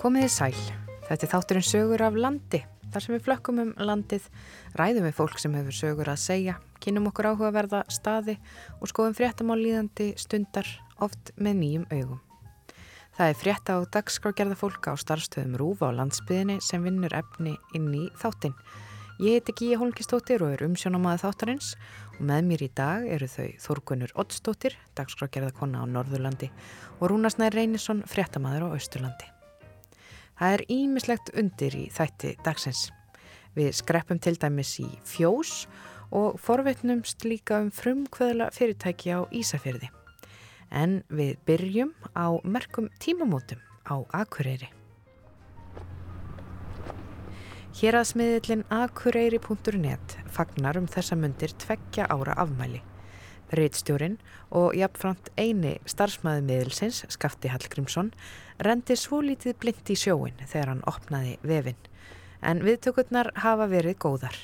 Komiði sæl. Þetta er þátturinn sögur af landi. Þar sem við flökkum um landið, ræðum við fólk sem hefur sögur að segja, kynum okkur áhugaverða staði og skoðum fréttamál líðandi stundar oft með nýjum augum. Það er frétta á dagskrágerða fólka á starfstöðum Rúfa á landsbyðinni sem vinnur efni inn í þáttinn. Ég heiti Gíja Holmgistóttir og er umsjónamaði þáttarins og með mér í dag eru þau Þórgunur Oddstóttir, dagskrágerða konna á Norðurlandi og Rúnarsnær Reynisson, fréttamaður á Östurlandi. Það er ímislegt undir í þætti dagsins. Við skreppum til dæmis í fjós og forvetnumst líka um frumkvöðla fyrirtæki á Ísafyrði. En við byrjum á merkum tímamótum á Akureyri. Hér að smiðillin akureyri.net fagnar um þessa myndir tveggja ára afmæli. Reitstjórin og jafnframt eini starfsmæði miðilsins, Skafti Hallgrímsson, rendi svo lítið blind í sjóin þegar hann opnaði vefin. En viðtökurnar hafa verið góðar.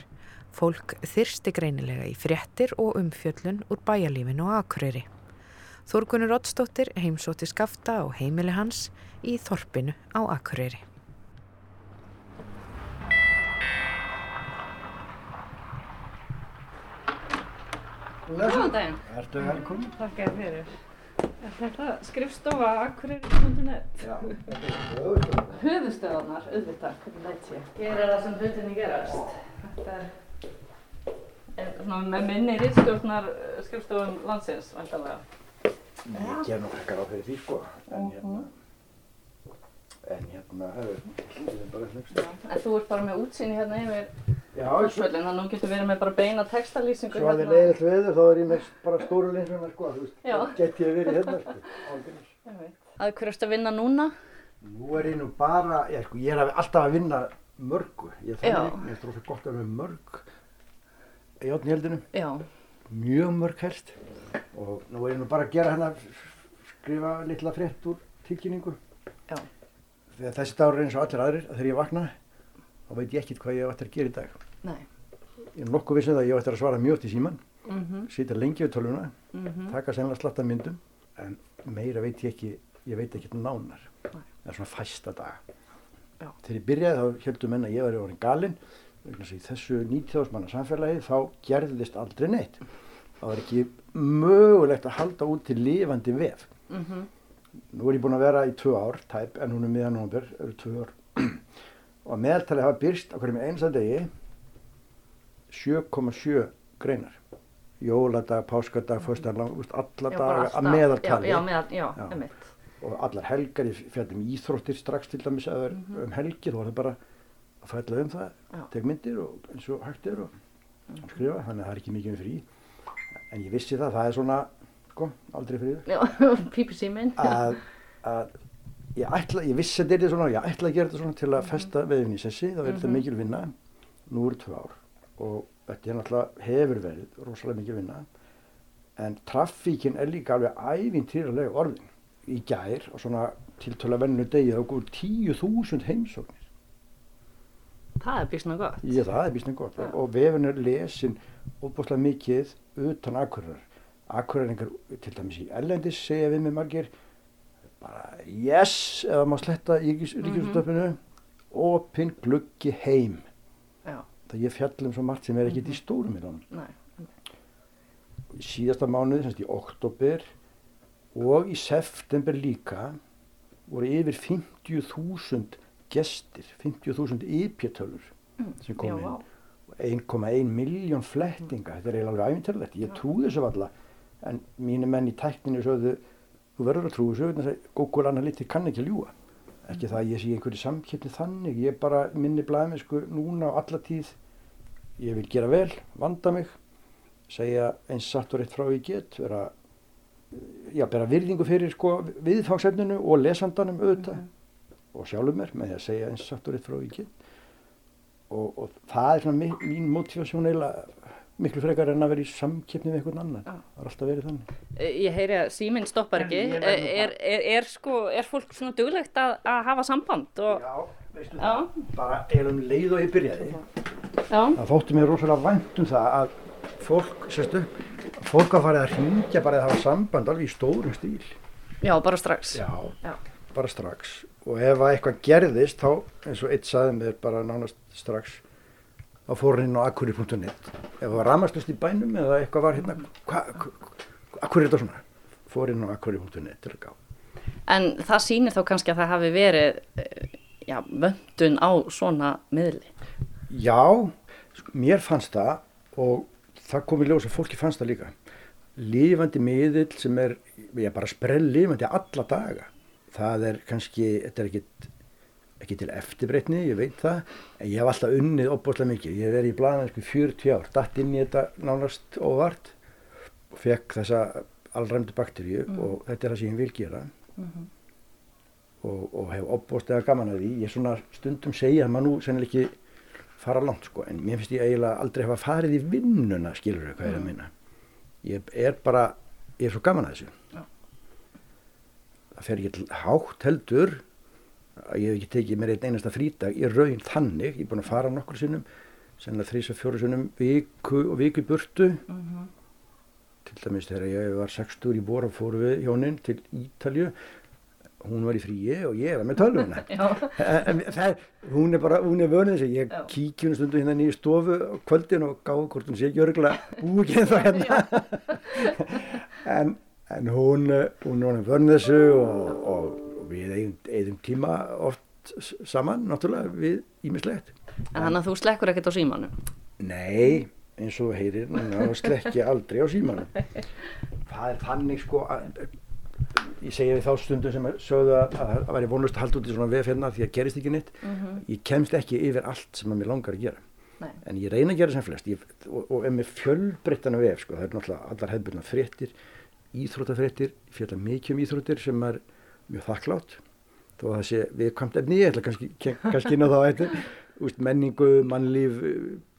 Fólk þyrsti greinilega í fréttir og umfjöllun úr bæjalífinu og akureyri. Þorgunur Ottstóttir heimsóti Skafta og heimili hans í Þorpinu á akureyri. Góðan daginn. Ertu velkomin? Takk ég fyrir. Er þetta skrifstofa Akureyri.net? Já, þetta er höfustöð. Höfustöðarnar, auðvitað, hvernig læt ég? Hér er það sem hlutinni gerast. Þetta er, er svona með minni rýtstjórnar skrifstofum landsins, vantarlega. Ég ger nú ekkert á fyrir því sko, en hérna, en hérna, það er bara hlugst. En þú ert bara með útsýni hérna yfir Þorspöllin, þannig að þú getur verið með bara beina textalýsingu svo að þið leiðilt veður, þá er ég með bara stóru linsuna sko, þú veist, Já. get ég verið hérna sko, ángríms. Að hverju ertu að vinna núna? Nú er ég nú bara, ég, sko, ég er alltaf að vinna mörgu, ég þannig, er stróðslega gott að vera mörg í átnihjöldinu, Já, mjög mörg helst, og nú er ég nú bara að gera hérna, skrifa litla frétt úr tilkynningu. já, Þegar þessi dagur er eins og allir aðrir, að þegar ég vakna, þá veit ég ekkert hvað ég eftir að gera í dag. nei. Ég er nokkuð vissið að ég eftir að svara mjög til síman, Mhm, sitja lengi við tölvuna, mhm. taka sennilega slatta myndum, en meira veit ég ekki, ég veit ekki nánar. Nei. Það er svona fæsta dag. Já. Þegar ég byrjaði þá heldur menn að ég var í orðin í þessu 90.000 manna samfélagi þá gerðist aldrei neitt. Það var ekki mögulegt að halda út til lifandi vef. Mhm, Nú er ég búinn að vera í tvö ár, tæp, en hún er miðan nómber, eru tvö ár. og að meðaltali hafa byrst á hverjum einsta degi 7,7 greinar. Jóladag, páskadag, úst, alla daga að meðaltali. Já, meðal, já, einmitt. Og allar helgar, ég fjallum íþróttir strax til dæmis að mm Mhm. um helgi, þá var það bara að fælla um það, Já. tek myndir og eins og hægt er og Mhm. skrifa, þannig að það er ekki mikið um frí. En ég vissi það, það er svona, sko, aldrei fríður Já, pípi síminn. að, að ég ætla, ég vissi að þetta er svona, ég ætla að gera þetta svona til að festa veðin í sessi, það verður þetta Mhm. mikil vinna, nú eru tvö ár og þetta er náttúrulega hefur verið rosalega mikil vinna, en traffíkin er líka alveg ævintýralega orðin. Í gær og svona tiltöla vennu degi þá góður tíu þúsund heimsóknir. Það er bísna gott. Ég það er býstin gott Já. og vefin er lesin óbúslega mikið utan akkurar. Akkuræringar til dæmis í ellendis segja við mig margir bara yes eða má sletta í Mhm. ríkisústöfinu opinn gluggi heim. Já, Það ég fjallum svo margt sem er ekkert í Mhm. stórum. Í síðasta mánuði, semst í oktober og í september líka voru yfir 50.000 gestir, 50.000 ypjartölur Mm, sem já, kom inn. vá. 1,1 miljón flettinga, þetta er eiginlega alveg æfintarlegt, ég Já. trúi þessu valla en mínu menn í tækninu sögðu þú verður að trúi þessu, Google Analytics kann ekki að ljúa ekki það að ég sé einhverju samkeppni þannig, ég er bara minni blæmi sko núna á alla tíð. Ég vil gera vel, vanda mig segja eins satt og rétt frá ég get vera, já, bera virðingu fyrir sko viðfangsefninu og lesandanum auðvitað. Mhm. og sjálfur mér með því að segja eins satt og rétt frá ég get. Og, og það er svona mín motivasjón eiginlega miklu frekar en að vera í samkeppni við einhvern annan Já. það er alltaf verið þannig Eh, Ég heyri að síminn stoppar ekki. nú Er, er, er, er, sko, er fólk svona duglegt að, að hafa samband? Og, Já, veistu Já. bara eiginlega um leið og ég byrjaði já, það þótti mér rosalega vænt um það að fólk, sérstu, fólk að fara að hringja bara að hafa samband alveg í stórum stíl já, bara strax. Já, Já. bara strax og ef að eitthvað gerðist þá eins og eitt saði mér bara nánast strax þá fór hann inn á akkuri.net ef það var ramastust í bænum eða eitthvað var hérna hvað, akkur er þetta svona? Fór inn á gá. En það sýnir þá kannski að það hafi verið eh, já, vöndun á svona miðli. Já, sko, mér fannst það og það kom í ljós að fólki fannst það líka. Lifandi miðill sem er já, bara sprell lifandi alla daga. Það er kannski, þetta er ekkit ekki til eftirbreytni, ég veit það en ég hef alltaf unnið opbúrslega mikið ég hef verið í blaðan sko 40 ár, datt inn í þetta nánast óvart og fekk þessa allræmdu bakteríu Mm. og þetta er það sem ég vil gera Mhm. og, og hef opbúrslega gaman að því ég svona stundum segja að maður nú sennilega ekki fara langt sko en mér finnst ég eiginlega aldrei hafa farið í vinnuna skilur hvað ég er að Mm. minna ég er bara, ég er svo gaman að þessu Já. það fer ekki hátt heldur að ég hef ekki tekið mér einn einasta frídag í raun þannig, ég er búin að fara nokkur sinnum sennilega þrís og fjóru sinnum viku og viku burtu. Mhm. til dæmis þegar ég var 60 í bóra fóru við hjónin til Ítalju hún var í fríi og ég var með tölvuna. Hún er bara, hún er vönið þessi. Ég Já. kíkja hún stundu hérna nýju stofu á kvöldin og gáði hvort hún sé ekki örgulega búi ekki það hérna. En, en hún eh, hún er vönið þessu og, og við eigum tíma oft saman, náttúrulega við ímislegt en þannig að þú slekkur ekkert á símanum. Nei, eins og heyrir, slekki aldrei á símanum. Það er þannig sko að ég segi við þá stundum sem sögðu að að það væri vonlust að halda út í svona vef hérna því að gerist ekki neitt. Mhm. Ég kemst ekki yfir allt sem að mér langar að gera. Nei. En ég reyna að gera sem flest ég, og, og er með fjölbreyttana vef sko. Það er náttúrulega allar hefðbyrna fréttir, íþróttafréttir, ég fjalla mikið um íþróttir sem er mjög þakklátt. Þó að það sé viðkvæmt efni, ég ætla kannski, kannski inn á þá. Úst, menningu, mannlíf,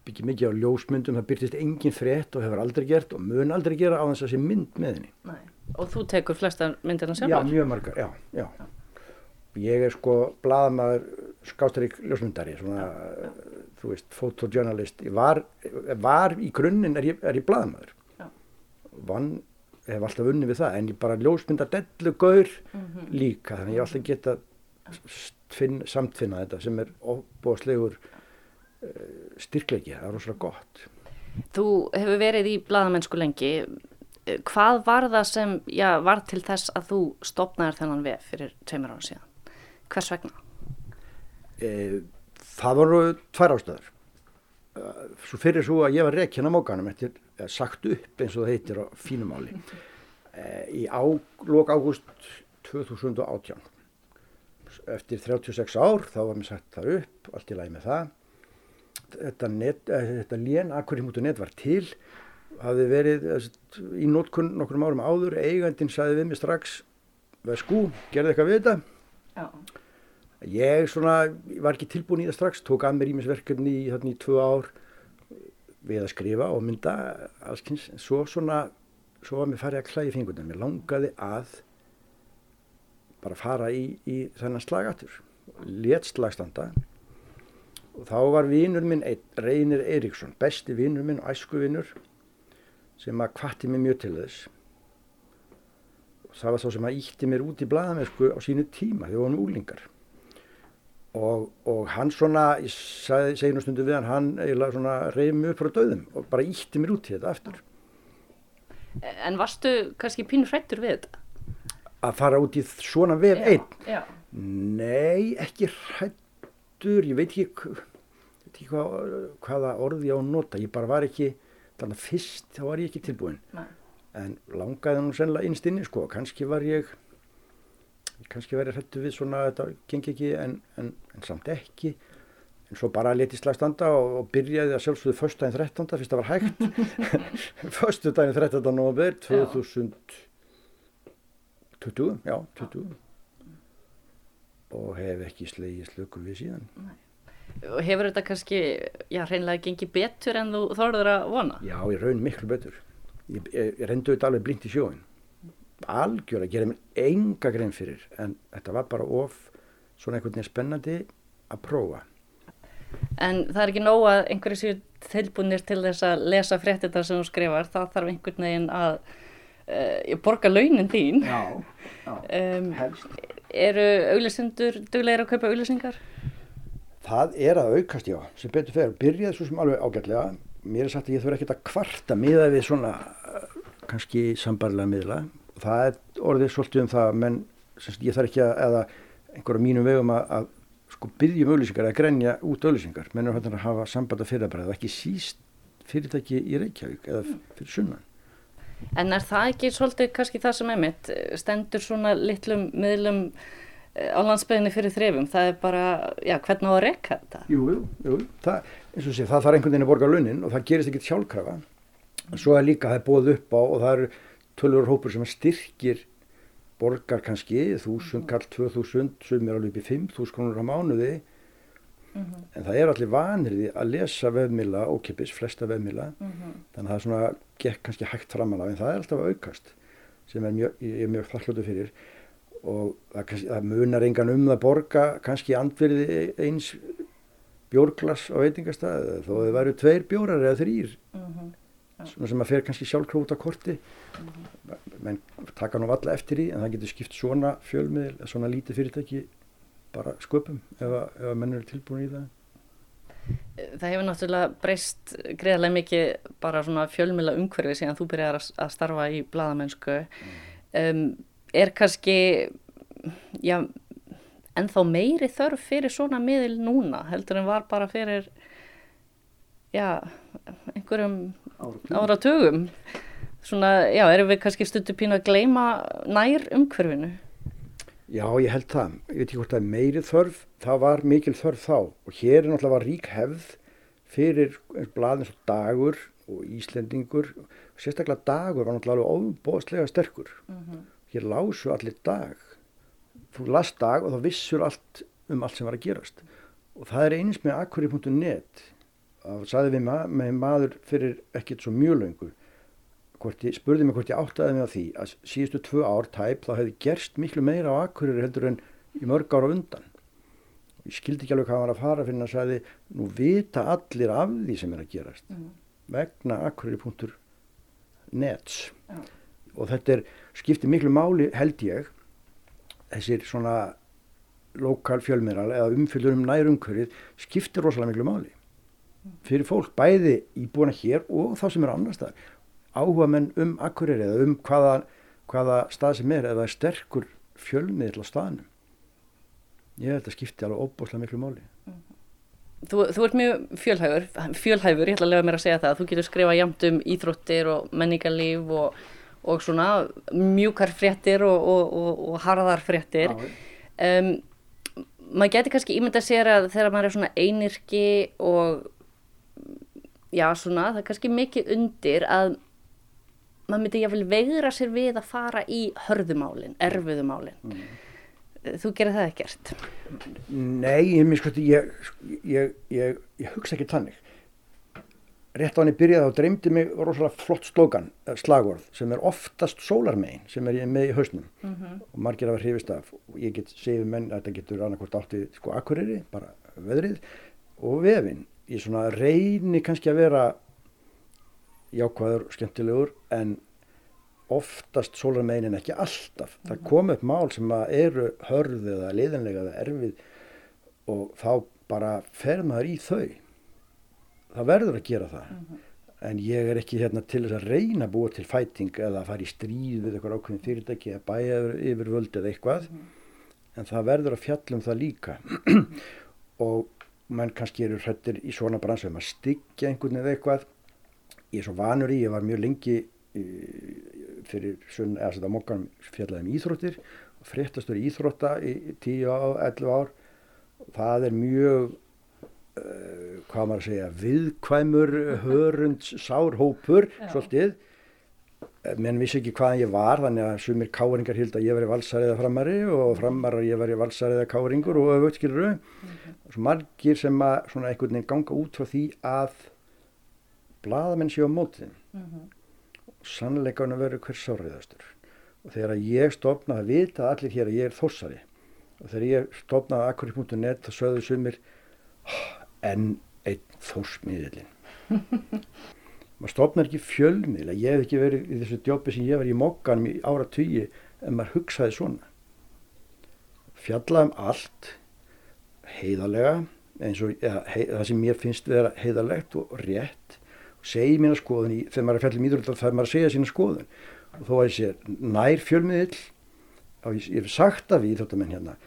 byggja mikið á ljósmyndum, það byrtist engin frétt og hefur aldrei gert og mun aldrei gera á þess að sé mynd með henni. Nei. Og þú tekur flesta myndirna Já, sjálfur? mjög margar, já, já. Ég er sko blaðamaður skástarík ljósmyndari, svona, þú veist, fotojournalist. Ég var, var í grunninn er ég, ég blaðamaður. Já. Vann, hef alltaf unnið við það, en ég bara ljósmyndar dellu gaur Mhm. líka, þannig ég hef alltaf geta finn, samtfinna þetta sem er óbúðslegur uh, styrkleiki, það er rosalega gott. Þú hefur verið í blaðamennsku lengi. Eh, Hvað var það sem já, var til þess að þú stopnaðir þennan vef fyrir tveimur ára síðan? Hvers vegna? E, það voru tvær ástöður. Svo fyrir svo að ég var rekin á mókanum eftir sagt upp eins og það heitir á fínumáli e, í á, lok ágúst 2018. Eftir 36 ár þá var mér sagt það upp, allt í lagi með það. Þetta, net, eh, þetta lén akkurimútu.net var til, hafði verið eh, í nótkunn nokkrum árum áður, eigandinn sagði við mig strax, veð skú, gerði eitthvað við þetta? Já. Ég svona, var ekki tilbúin í það strax, tók að mér ímisverkefni í, í tvö ár við að skrifa og mynda allskynns. En svo svona, svo var mér farið að klæði fingurinn. Mér langaði að bara fara í, í þennan slagatur. Lét slagstanda og þá var vinur minn, Reynir Eiríksson, besti vinur minn, æskuvinur, sem að kvatti mig mjög til þess. Það var þá sem að ítti mér út í blaðamennsku á sínu tíma þegar við vorum úlingar og, og hann svona, ég segi, nú stundu við hann, hann eiginlega svona reyði mig upp frá döðum og bara ítti mér út í þetta aftur. En varstu kannski pínu hrættur við þetta? Að fara út í svona vef einn, Já. nei, ekki hrættur, ég veit ekki, veit ekki hvað, hvaða orði ég á að nota, ég bara var ekki, þannig að fyrst þá var ég ekki tilbúin, Nei. en langaði nú sennilega innst inni, sko, kannski var ég, kannski ég hrættu við svona, þetta gengi ekki, en, en, en samt ekki, en svo bara letið slag standa og, og byrjaði að sjálfsögðu föstudaginn 13. fyrst það var hægt. Föstudaginn 13. november 2020 já, 20 og hef ekki slegið slöku við síðan. Og hefur þetta kannski, já, hreinlega gengið betur en þú þorður að vona? já, ég raun miklu betur. Ég, ég, ég reyndu þetta alveg blint í sjóin algjörlega, gera mér enga grein fyrir en þetta var bara of svona einhvern veginn spennandi að prófa En það er ekki nóg að einhverju séu tilbúinir til þess að lesa fréttina sem þú skrifar, það þarf einhvern veginn að uh, borga launin þín. já, já, Um, eru auglisendur duglegir að kaupa auglisengar? Það er að aukast já, sem betur fer. Byrjaði svo sem alveg ágætlega. Mér er sagt að ég þurfa ekkert að kvarta miða við svona uh, kannski sambarlega miðla. Það er orðið svolítið um það, menn semst, ég þarf ekki að, eða einhverja mínum vegum að, að sko byggjum auðlýsingar eða grenja út auðlýsingar. Menn er að hafa samband að fyrirbæra, ekki síst fyrirtæki í Reykjavík eða fyrir sunnan. En er það ekki svolítið kannski það sem er mitt, stendur svona litlum miðlum eh, á landsbygðinni fyrir þrefum, það er bara, já, hvernig á að rekka þetta? Jú, jú, jú, það, eins og sé, það þarf einhvern veginn að borga launin og það gerist ekkit sjálfkrafa. Svo er líka, það er bóð upp á og það eru tölur hópur sem styrkir borgar kannski, þúsund, kall, tvö þúsund, sem er alveg upp í fimm þúsund krónur á mánuði Mm -hmm. en það er allir vanriði að lesa vefmila, ókipis, flesta vefmila mm -hmm. þannig að það er svona gekk kannski hægt framann en það er alltaf aukast sem er mjög, ég er mjög þakklótu fyrir og það, kannski, það munar engan um það borga kannski andverði eins bjórglas á veitingastæði þó þau væru tveir bjórar eða þrýr mm -hmm. Ja. sem að fer kannski sjálfkróta korti menn taka nú alla eftir í en það getur skipt svona fjölmiðil, svona lítið fyrirtæki bara sköpum ef að, ef að menn eru tilbúin í það. Það hefur náttúrulega breyst greiðarlega mikið bara svona fjölmjöla umhverfi síðan þú byrjar að starfa í bladamennsku. Um, er kannski, já, ennþá meiri þörf fyrir svona miðil núna heldur en var bara fyrir, já, einhverjum áratugum. Svona, já, erum við kannski stundu pínu að gleima nær umhverfinu? Já, ég held það. Ég veit ekki hvort það er meiri þörf. Það var mikil þörf þá og hér er náttúrulega rík hefð fyrir blaðins og dagur og Íslendingur. Sérstaklega dagur var náttúrulega óbóðslega sterkur. Mhm. -huh. Hér lásu allir dag. Þú las dag og þá vissur allt um allt sem var að gerast. Og það er eins með akkuri.net. Saði við ma með maður fyrir ekkert svo mjög ég, spurði mig hvort ég áttaði mig á því að síðustu tvö ár tæp þá hefði gerst miklu meira á akkurir heldur en í mörg ára undan. Ég skildi ekki alveg hvað hann var að fara fyrir hann að sagði nú vita allir af því sem er að gerast mm. vegna akkurir.nets mm. og þetta er skiptið miklu máli held ég þessir svona lokal fjölmiðral eða umfylgur um nærumkörið skiptir rosalega miklu máli. Fyrir fólk bæði íbúina hér og þá sem er annars þar áhuga menn um akkurir eða um hvaða, hvaða stað sem er eða sterkur fjölmiðl á staðnum. Ég held að skipti alveg óbúslega miklu máli. Þú, þú ert mjög fjölhæfur, fjölhæfur, ég ætla að lefa mér að segja það. Þú getur skrifað jamt um íþróttir og menningarlíf og, og svona mjúkar fréttir og, og, og harðar fréttir. Um, maður getur kannski ímynda að segja að þegar maður er svona einirki og já svona það er kannski mikið undir að maður myndi jáfnvel vegra sér við að fara í hörðumálin, erfiðumálin. Mm. Þú gerir það ekkert? Nei, ég, sko, ég, ég, ég hugsa ekki tannig. Rétt á hann ég byrjaði og dreymdi mig rosalega flott slógan, eh, slagorð, sem er oftast sólarmegin, sem er ég með í hausnum mm -hmm. og margir af það hrifist af. Ég get segið menn að þetta getur annarkort áttið sko akkuriri, bara veðrið og vefin. Ég svona reyni kannski að vera jákvæður, skemmtilegur en oftast sólarmegin en ekki alltaf. Það mhm. kom upp mál sem eru hörð eða liðanlega eða erfið og þá bara fer maður í þau. Það verður að gera það. Mm -hmm. En ég er ekki hérna til þess að reyna að búa til fæting eða að fara í stríð við eitthvað ákveðin fyrirtæki eða bæja yfir völd eða eitthvað. Mm -hmm. En það verður að fjallum það líka. og mann kannski eru hrettir í svona bransum að styggja einhvern eða eitthvað. Ég er svo vanur í, ég var mjög lengi fyrir sunn, eða þetta mokkan fjallaði um íþróttir fréttastur íþrótta í 10 á 11 ár. Það er mjög uh, hvað maður að segja viðkvæmur hörunds sárhópur svolítið menn vissi ekki hvaðan ég var þannig að sumir káringar hild að ég veri valsariða framari og framarar ég veri valsariða káringur og öfutskiluru mm -hmm. og svo margir sem að svona einhvern veginn ganga út frá því að bladamenn séu á mótið mm -hmm. og sannleikána verður hver sáriðastur og þegar ég stopnaði að vita allir hér að ég er þossari og þegar ég stopnaði að akkurí.net þá sögðu sumir oh, enn einn þossmiðilinn maður stopnar ekki fjölmiðla. Ég hef ekki verið í þessu djópi sem ég var í mokkanum í ára tugi en maður hugsaði svona. Fjalla um allt heiðarlega eins og ja, hei, það sem mér finnst vera heiðarlegt og rétt. Og segi mína skoðun í, þegar maður er fjallum íþróttar það er maður að segja sína skoðun. Og þó að ég sé nær fjölmiðill og ég, hef sagt af íþróttamenn hérna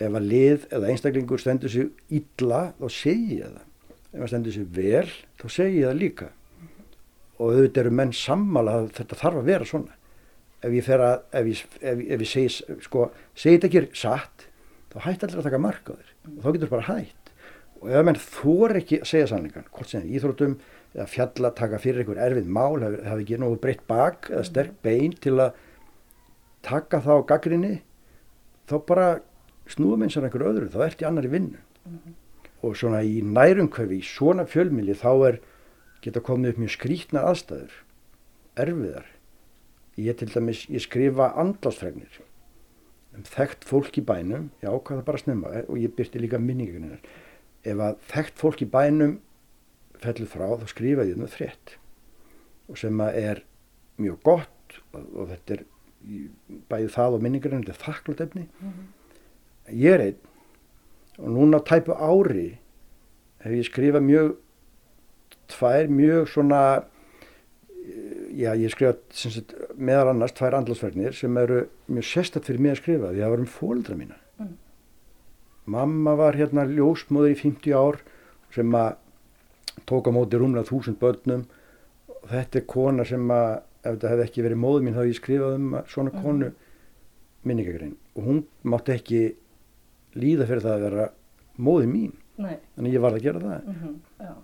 ef að lið eða einstaklingur stendur sig illa þá segi ég það. Ef að stendur sig vel þá segi ég það líka og auðvitað eru menn sammála að þetta þarf að vera svona. Ef ég fer að ef ég, ef, ef ég segi sko, segi þetta ekki satt þá hætti allir að taka mark á þér. Og þá getur bara hætt. Og ef menn þór ekki að segja sannleikan hvort sem íþróttum eða fjalla taka fyrir einhver erfið mál hafi, hafi ekki nógu breytt bak eða sterk bein til að taka þá gaggrinni þá bara snúum eins og einhver öðru þá ert í annari vinnu. Mm -hmm. og svona í nærumkvefi í svona fjölmili þá er geta komið upp mjög skrítnar aðstæður erfiðar. Ég til dæmis, ég skrifa andlásfregnir um þekkt fólk í bænum. Hvað það bara snemma og ég byrti líka minningunir ef að þekkt fólk í bænum fellur frá þá skrifa ég um það frétt. Og sem að er mjög gott og, og þetta er bæðið það og minningarinn þetta er þakklátt efni. Mm -hmm. ég er einn og núna tæpu ári hef ég skrifað mjög tvær mjög svona já ég skrifa meðal annars tvær andlasverðnir sem eru mjög sérstatt fyrir mig að skrifa því að það var um fólkdra mína mm. mamma var hérna ljósmóður í 50 ár sem að tók á móti rúmlega þúsund börnum og þetta er kona sem að ef þetta hefði ekki verið móðu mín þá ég skrifað um svona mhm. konu minningagrein og hún mátti ekki líða fyrir það að vera móði mín Nei. þannig ég var að gera það mm -hmm.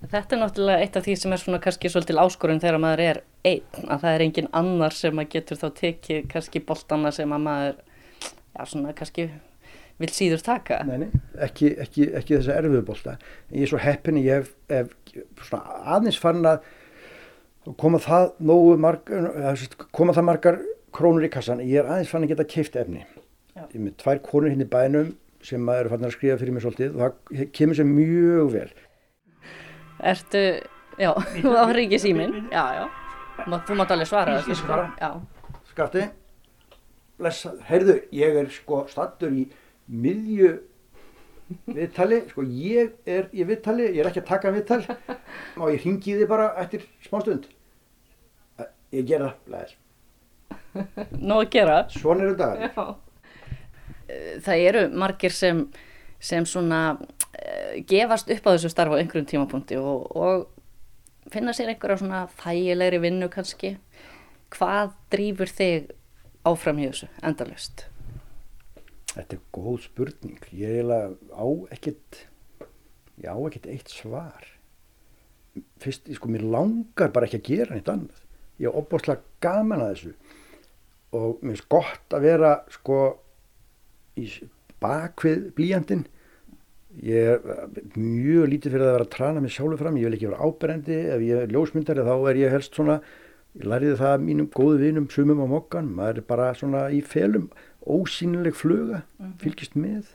Þetta er náttúrulega eitt af því sem er svona kannski svolítil áskorun þegar maður er einn að það er engin annar sem að getur þá tekið kannski boltana sem að maður já svona kannski vil síður taka Nei, nei, ekki, ekki, ekki þess að erfiðu bolta ég er svo heppin ég hef, hef aðeins fann að koma það nógu margar, koma það margar krónur í kassan, ég er aðeins fann að geta keift efni. Já. Ég er með tvær konur hinn hérna í bænum sem eru fann að skrifa fyrir mig svolítið og það kemur sér mjög vel. Ertu, já, þú áhrif ekki símin, já, já, þú mátt alveg svara. Ég svara, já. Skafti, heyrðu, ég er sko stattur í miðju viðtali, sko ég er í viðtali, ég er ekki að taka viðtal. Og ég ringi þið bara eftir smá stund? Ég gera það Nó að gera. Svona eru dagar Það eru margir sem sem svona gefast upp á þessu starfu á einhverjum tímapunkti og, og finna sér einhverja svona þægilegri vinnu kannski hvað drýfur þig áfram í þessu endalust? Þetta er góð spurning. Ég eiginlega á ekkert, ég á ekkert eitt svar. Fyrst, sko, mér langar bara ekki að gera neitt annað. Ég er opbáslega gaman að þessu og mér finnst gott að vera, sko, í bakvið blíjandin. Ég er mjög lítið fyrir að vera að trana mig sjálfur fram. Ég vil ekki vera áberendi. Ef ég er ljósmyndari þá er ég helst svona, ég læriði það mínum góðu vinum, sumum á mokkan. Maður er bara svona í felum ósýnileg fluga mhm. fylgist með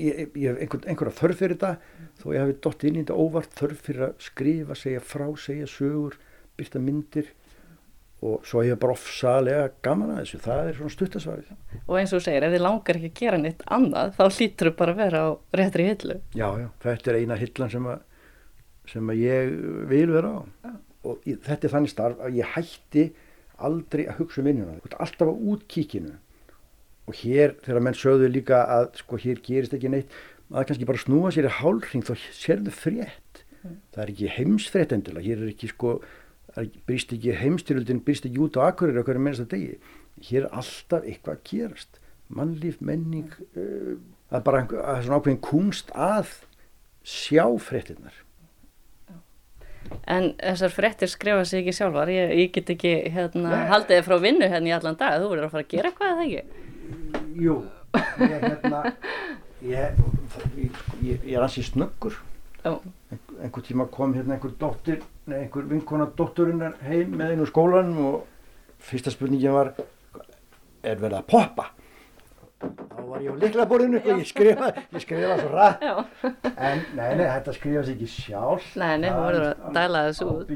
ég, ég hef einhver, einhverja þörf fyrir þetta þó ég hafi dott inn í þetta óvart þörf fyrir að skrifa, segja frá, segja sögur byrta myndir og svo ég bara ofsalega gaman að þessu, það er svona stuttasvarið og eins og þú segir, ef þið langar ekki að gera neitt annað, þá hlýtur þú bara að vera á réttri hillu. Já, já, þetta er eina hillan sem að, sem að ég vil vera á. Já. og þetta er þannig starf að ég hætti aldrei að hugsa um vinnuna. Alltaf á útkíkinu. Og hér þegar menn sögðu líka að sko hér gerist ekki neitt maður kannski bara snúa sér í hálfring þá sérðu frétt. Mm. það er ekki heimsfrétt endilega. Hér er ekki sko brýst ekki heimstyrjöldin brýst ekki út á akkurir á hverju mennsta degi. Hér er alltaf eitthvað að gerast. Mannlíf, menning uh, er bara að svona ákveðin kunst að sjá fréttinnar En þessar frettir skrifa sig ekki sjálfar, ég, ég get ekki hérna, haldið þið frá vinnu hérna í allan dag, þú verður að fara að gera eitthvað eða ekki? Jú, ég hérna, ég, ég, er ansið snöggur. Oh. Ein, einhver tíma kom hérna einhver dóttir, nei einhver vinkona dótturinnar heim með einu skólan og fyrsta spurningin var, er verið að poppa? Þá var ég á liklaborðinu og ég skrifa, ég skrifa svo rætt. En nei, nei, þetta skrifa sér ekki sjálf. Nei, nei, þú verður að dæla þessu út.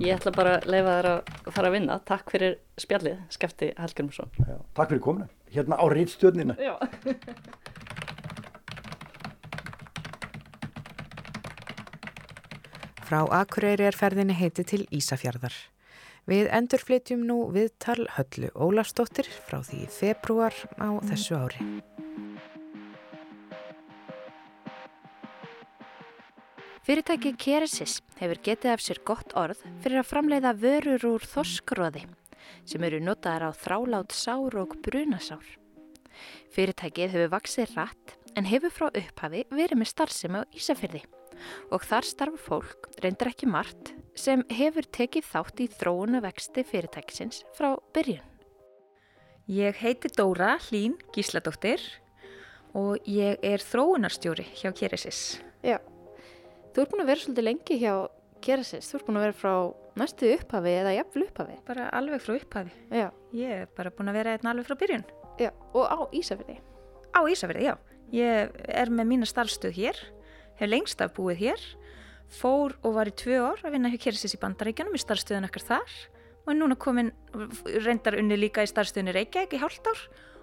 Ég ætla bara að leifa þér að fara að vinna. Takk fyrir spjallið, Skefti Helgjörnsson. Takk fyrir kominu. hérna á rítstjörnina. Frá Akureyri er ferðinni heiti til Ísafjörðar. Við endurflytjum nú viðtal höllu Ólafsdóttir frá því februar á þessu ári. Fyrirtæki Keresis hefur getið af sér gott orð fyrir að framleiða vörur úr þorskróði sem eru notaðar á þrálát sár og brunasár. Fyrirtækið hefur vaksið rætt en hefur frá upphafi verið með starfsemi á Ísafyrði og þar starfa fólk, reyndir ekki margt, sem hefur tekið þátt í þróuna vexti fyrirtækisins frá byrjun. Ég heiti Dóra Hlín Gísladóttir og ég er þróunarstjóri hjá Keresis. Já, þú ert búin að vera svolítið lengi hjá Keresis, þú ert búin að vera frá næstu upphafi eða jafnvel upphafi. Bara alveg frá upphafi. Já, Ég er bara búin að vera einn alveg frá byrjun. já, og á Ísafyrði. Á Ísafirði, já. Ég er með mína starfstöð hér, hef lengst af búið hér, fór og var í tvö ár að vinna hjá Keresis í Bandaríkjanum í starfstöðun ekkert þar og er núna komin, reyndar unni líka í starfstöðunni Reykjavík í hálft ár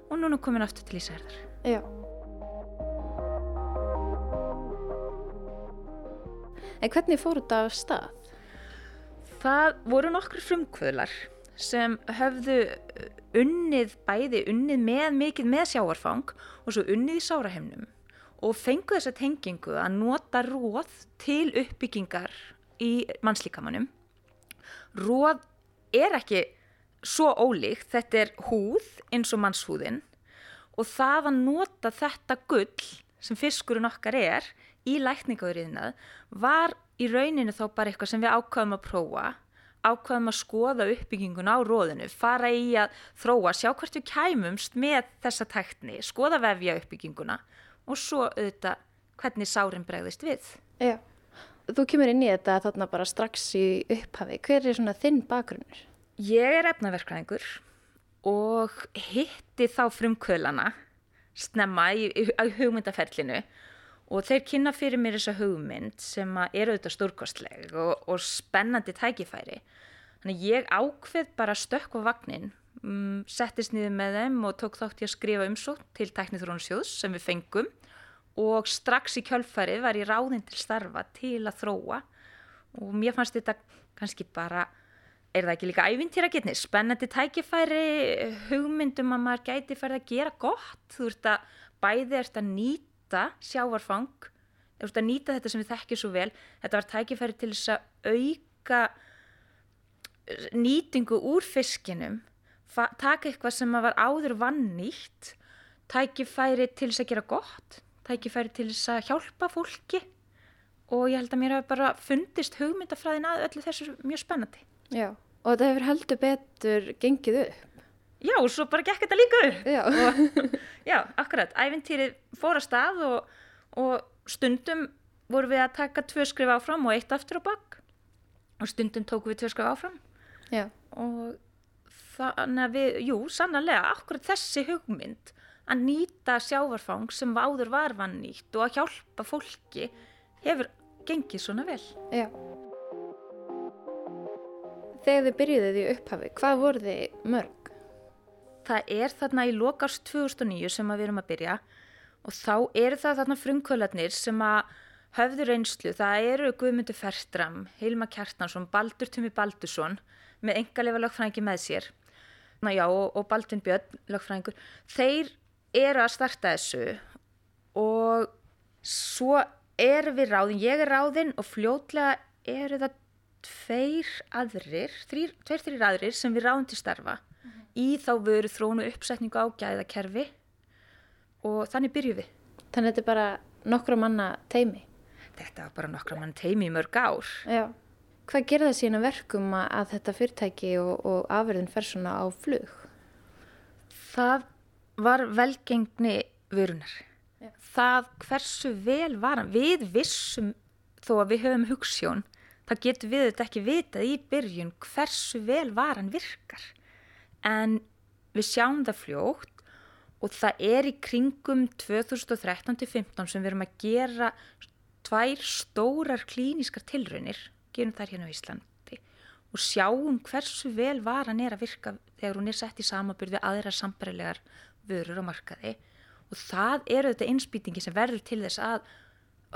og núna komin aftur til Ísafirðar. Já. En hvernig fór þetta af stað? Það voru nokkur frumkvöðlar sem höfðu uh, unnið bæði, unnið með mikið með sjáarfang og svo unnið í sárahemnum og fengu þessa tengingu að nota róð til uppbyggingar í mannslíkamannum. Róð er ekki svo ólíkt, þetta er húð eins og mannshúðin og það að nota þetta gull sem fiskurinn okkar er í lækningauriðnað var í rauninu þá bara eitthvað sem við ákvaðum að prófa ákvaðum að skoða uppbyggingun á róðinu, fara í að þróa, sjá hvert við kæmumst með þessa tækni, skoða vefja uppbygginguna og svo auðvitað hvernig sárin bregðist við. Já. Þú kemur inn í þetta þarna bara strax í upphafi. Hver er svona þinn bakgrunnur? Ég er efnaverkræðingur og hitti þá frumkvölana snemma í, í, í hugmyndaferlinu og þeir kynna fyrir mér þessa hugmynd sem er auðvitað stórkostleg og, og spennandi tækifæri. Þannig ég ákveð bara stökk á vagnin, um, settist niður með þeim og tók þátt í að skrifa umsótt til Teknithrónusjóðs sem við fengum. Og strax í kjölfarið var ég ráðinn til starfa til að þróa. Og mér fannst þetta kannski bara, er það ekki líka ævintýragetni, spennandi tækifæri, hugmyndum að maður gæti færð að gera gott, þú ert að bæði ert að nýta sjávarfang, þú ert að nýta þetta sem við þekkjum svo vel, þetta var tækifæri til þess að auka nýtingu úr fiskinum, taka eitthvað sem var áður vannýtt, tækifæri til þess að gera gott, tækifæri til þess að hjálpa fólki og ég held að mér hafi bara fundist hugmyndafræðin að öllu þessu mjög spennandi. Já. Og þetta hefur heldur betur gengið upp. Já, og svo bara gekk þetta líka upp. Já. Og, já, akkurat, ævintýrið fór að stað og, og stundum vorum við að taka tvö skrif áfram og eitt aftur á bakk og stundum tókum við tvö skrif áfram Já. og þannig að við, jú, sannarlega, akkurat þessi hugmynd að nýta sjávarfang sem áður var vannýtt og að hjálpa fólki hefur gengið svona vel. Já. Þegar þið byrjuðið í upphafi, hvað voru þið mörg? Það er þarna í lokast 2009 sem við erum að byrja og þá eru það þarna frumkvölarnir sem að höfðu reynslu. Það eru Guðmundur Fertram, Hilma Kjartansson, Baldur Tumi Baldursson með engalega lögfræðingi með sér já, og, og Baldvin Björn, lögfræðingur. Þeir eru að starta þessu og svo erum við ráðin, ég er ráðin og fljótlega eru það tveir aðrir, þrýr, tveir, þrýr aðrir sem við ráðum til starfa í þá vöru þrónu uppsetningu á gæðakerfi og þannig byrjuð við. Þannig að þetta er bara nokkra manna teimi. Þetta var bara nokkra mann teimi í mörg ár. Já. Hvað gerir það sína verkum að, að þetta fyrirtæki og, og afverðin fer svona á flug? Það var velgengni vörunar. Já. Það hversu vel var hann. Við vissum þó að við höfum hugssjón, það getur við þetta ekki vitað í byrjun hversu vel var hann virkar. En við sjáum það fljótt og það er í kringum 2013-15 sem við erum að gera tvær stórar klíniskar tilraunir, gerum þær hérna á Íslandi. Og sjáum hversu vel var hann er að virka þegar hún er sett í samaburði aðra sambarilegar vörur á markaði. Og það eru þetta innspýtingi sem verður til þess að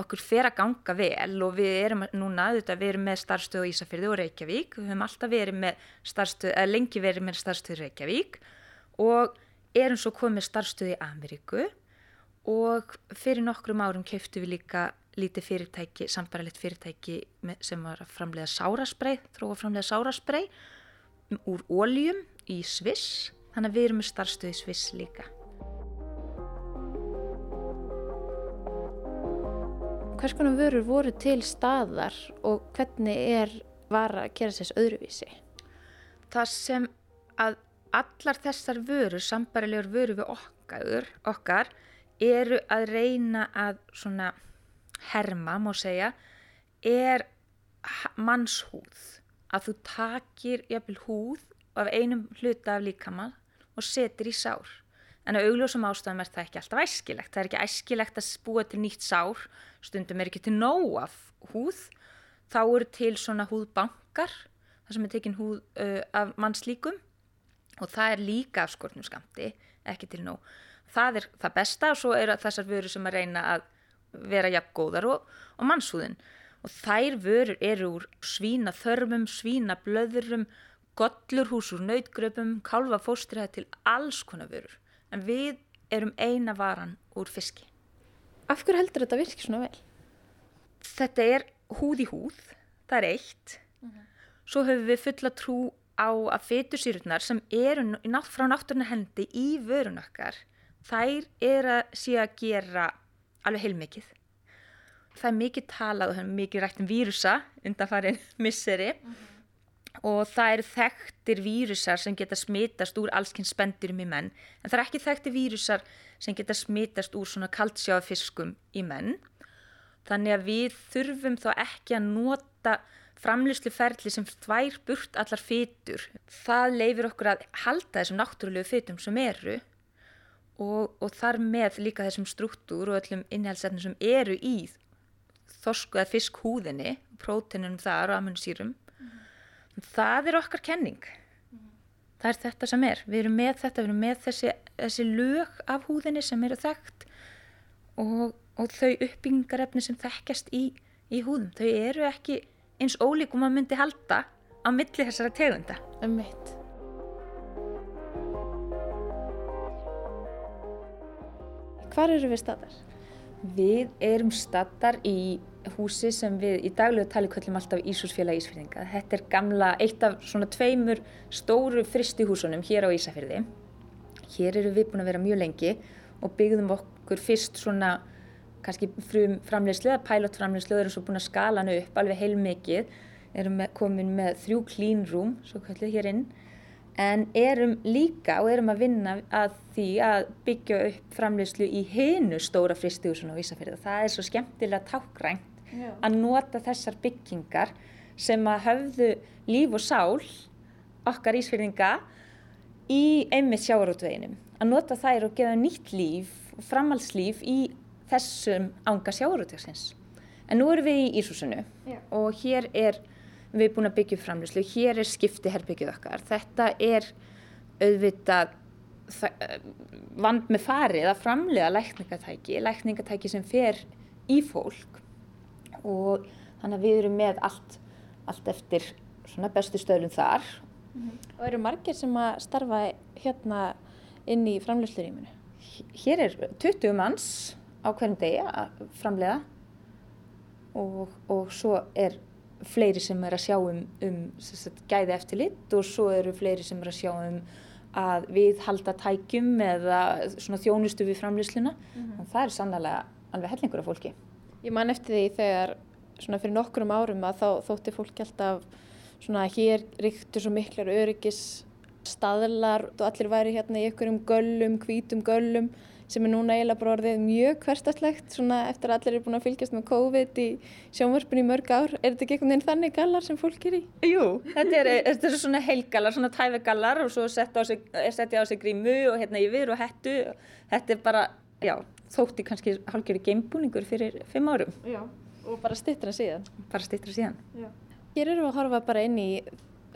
okkur fer að ganga vel. Og við erum núna, auðvitað, við erum með starfstöð á Ísafjörði og Reykjavík, við höfum alltaf verið með starfstöð, eða lengi verið með starfstöð Reykjavík. Og erum svo komið starfstöð í Ameríku. Og fyrir nokkrum árum keiftu við líka lítið fyrirtæki, sambaralegt fyrirtæki sem var að framlega sárasprei, þróa framlega sárasprei úr óljum í Sviss, þannig að við erum með starfstöð í Sviss líka. Hvers konar vörur voru til staðar og hvernig er var að gera sérs öðruvísi? Það sem að allar þessar vörur, sambarilegur vörur við okkar, okkar eru að reyna að svona herma, má segja, er mannshúð. Að þú takir jafnvel húð af einum hluta af líkamann og setir í sár. En að augljósum ástæðum er það ekki alltaf æskilegt. Það er ekki æskilegt að búa til nýtt sár, stundum er ekki til nóg af húð. Þá eru til svona húðbankar, það sem er tekin húð uh, af mannslíkum og það er líka af skortnum skamti, ekki til nóg. Það er það besta og svo eru þessar vörur sem að reyna að vera jafn góðar og, og mannshúðin. Og þær vörur eru úr svína þörmum, svína blöðurum, gollurhús úr nautgröpum, kálva fóstriða til alls konar vörur en við erum eina varan úr fiski. Af hverju heldur þetta virkið svona vel? Þetta er húð í húð, það er eitt. Uh -huh. Svo höfum við fulla trú á að fetusýrurnar sem eru frá náttúruna hendi í vörun okkar, þær er að sé að gera alveg heilmikið. Það er mikið talað og það er mikið rætt um vírusa undan farin misseri. Uh -huh og það eru þekktir vírusar sem geta smitast úr allskinn spendurum í menn en það er ekki þekktir vírusar sem geta smitast úr svona kaltsjáfiskum í menn þannig að við þurfum þá ekki að nota framlýsluferli sem þvær burt allar fytur það leifir okkur að halda þessum náttúrulegu fytum sem eru og, og þar með líka þessum struktúr og öllum innhjálpsefnum sem eru í þorsku eða fiskhúðinni prótinunum þar og aminosýrum það er okkar kenning. Mm. það er þetta sem er. Við erum með þetta, við erum með þessi, þessi lög af húðinni sem eru þekkt og, og þau uppbyggingarefni sem þekkjast í, í húðum, þau eru ekki eins ólíkum að myndi halda á milli þessara tegunda. Um mitt Hvar eru við staðar? Við erum staðar í húsi sem við í daglegu tali kvöllum alltaf Ísúsfélag Ísfyrðinga. Þetta er gamla, eitt af svona tveimur stóru fristihúsunum hér á Ísafyrði. Hér eru við búin að vera mjög lengi og byggðum okkur fyrst svona kannski frum pilotframleyslu og erum svo búin að skala hana upp alveg heilmikið. Erum komin með þrjú room, svo kallið hér inn en erum líka og erum að vinna að því að byggja upp framleyslu í hinu stóra fristihúsun á Ísafjörðu. Það er svo skemmtilega tákgrænt Já. að nota þessar byggingar sem að höfðu líf og sál okkar ísfyrðinga í einmitt sjáarútveginum. Að nota þær og gefa nýtt líf og framhalslíf í þessum ánga sjáarútvegsins. En nú erum við í Ísúsinu og hér er við búin að byggja framlýslu, hér er skipti herbyggið okkar. Þetta er auðvitað vand með farið að framlega lækningatæki, lækningatæki sem fer í fólk og þannig að við erum með allt, allt eftir bestu stöðlum þar. Mm -hmm. Og eru margir sem að starfa hérna inn í framlýsluríminu? Hér er 20 manns á hverjum degi að framlega og, og svo er fleiri sem er að sjá um, um sagt, gæði eftirlitt og svo eru fleiri sem er að sjá um að við halda tækjum eða þjónustu við framlýsluna mm -hmm. og það er sannlega alveg hellingur af fólki. Ég man eftir því þegar svona fyrir nokkrum árum að þá þótti fólki alltaf svona hér ríktur svo miklar öryggis staðlar og allir væri hérna í ykkurum göllum, hvítum göllum sem er núna eiginlega bara orðið mjög hverstaslegt svona eftir að allir eru búin að fylgjast með COVID í sjónvörpunni í mörg ár. Er þetta ekki einhvern veginn þannig gallar sem fólk er í? Jú, þetta er, þetta er svona heilgallar, svona tævegallar og svo setja á sig, grímu og hérna yfir og hettu. Þetta er bara, já, þótti kannski hálfgerði geimbúningur fyrir fimm árum. Já, og bara stittra síðan. Bara stittra síðan. Já. Hér eru við að horfa bara inn í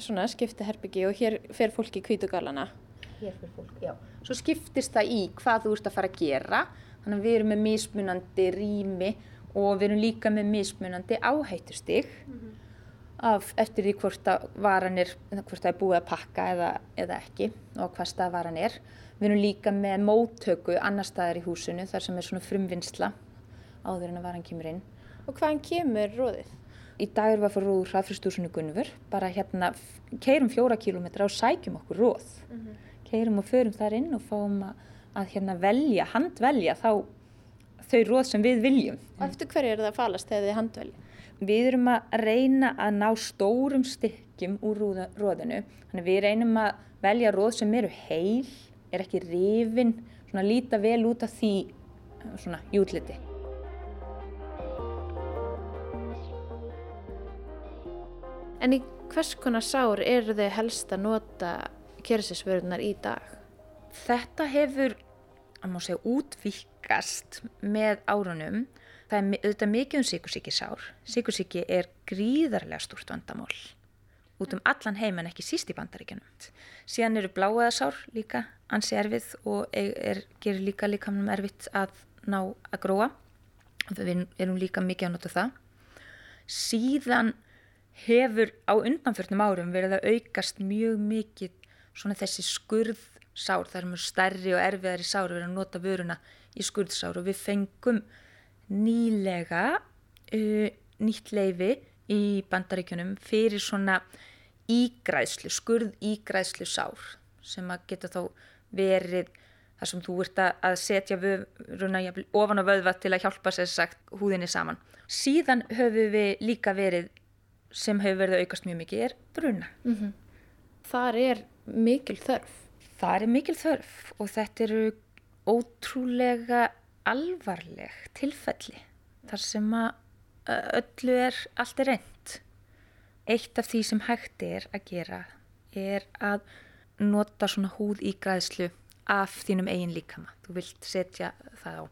svona skipti herbyggi og hér fer fólki í kvítugallana hér fyrir fólk, já. Svo skiptist það í hvað þú ert að fara að gera. Þannig að við erum með mismunandi rými og við erum líka með mismunandi áhættustig af eftir því hvort að varan er, hvort það er búið að pakka eða, eða ekki og hvað stað varan er. Við erum líka með móttöku annar staðar í húsinu þar sem er svona frumvinnsla áður en að varan kemur inn. Og hvaðan kemur róðið? Í dag erum við að fara úr hraðfristúsinu Gunnver, bara hérna keirum fjóra kílómetra og sækjum okkur róð. Keirum og förum þar inn og fáum að, að hérna velja, handvelja þá þau róð sem við viljum. Og eftir hverju er það að falast þegar þið handvelja? Við erum að reyna að ná stórum stykkjum úr róðinu. Þannig við reynum að velja róð sem eru heil, er ekki rifin, svona líta vel út af því svona jútliti. En í hvers konar sár eru þau helst að nota kersisvörunar í dag? Þetta hefur, að má segja, útvíkast með árunum. Það er auðvitað mikið um sykursíkisár. Sykursíki er gríðarlega stúrt vandamál út um allan heim en ekki síst í bandaríkjunum. Síðan eru bláaðasár líka ansi erfið og er, er, gerir líka líkamnum erfitt að ná að gróa. Við erum líka mikið að nota það. Síðan hefur á undanförnum árum verið að aukast mjög mikið svona þessi skurðsár, það er mjög stærri og erfiðari sár, við erum að nota vöruna í skurðsár og við fengum nýlega uh, nýtt leifi í bandaríkjunum fyrir svona ígræðslu, skurð ígræðslu sár sem að geta þá verið þar sem þú ert að setja vöruna ofan á vöðva til að hjálpa sér sagt húðinni saman. Síðan höfum við líka verið sem hefur verið að aukast mjög mikið er bruna. Þar er mikil þörf. Það er mikil þörf og þetta eru ótrúlega alvarleg tilfelli þar sem að öllu er allt er reynd. Eitt af því sem hægt er að gera er að nota svona húð í græðslu af þínum eigin líkama. Þú vilt setja það á.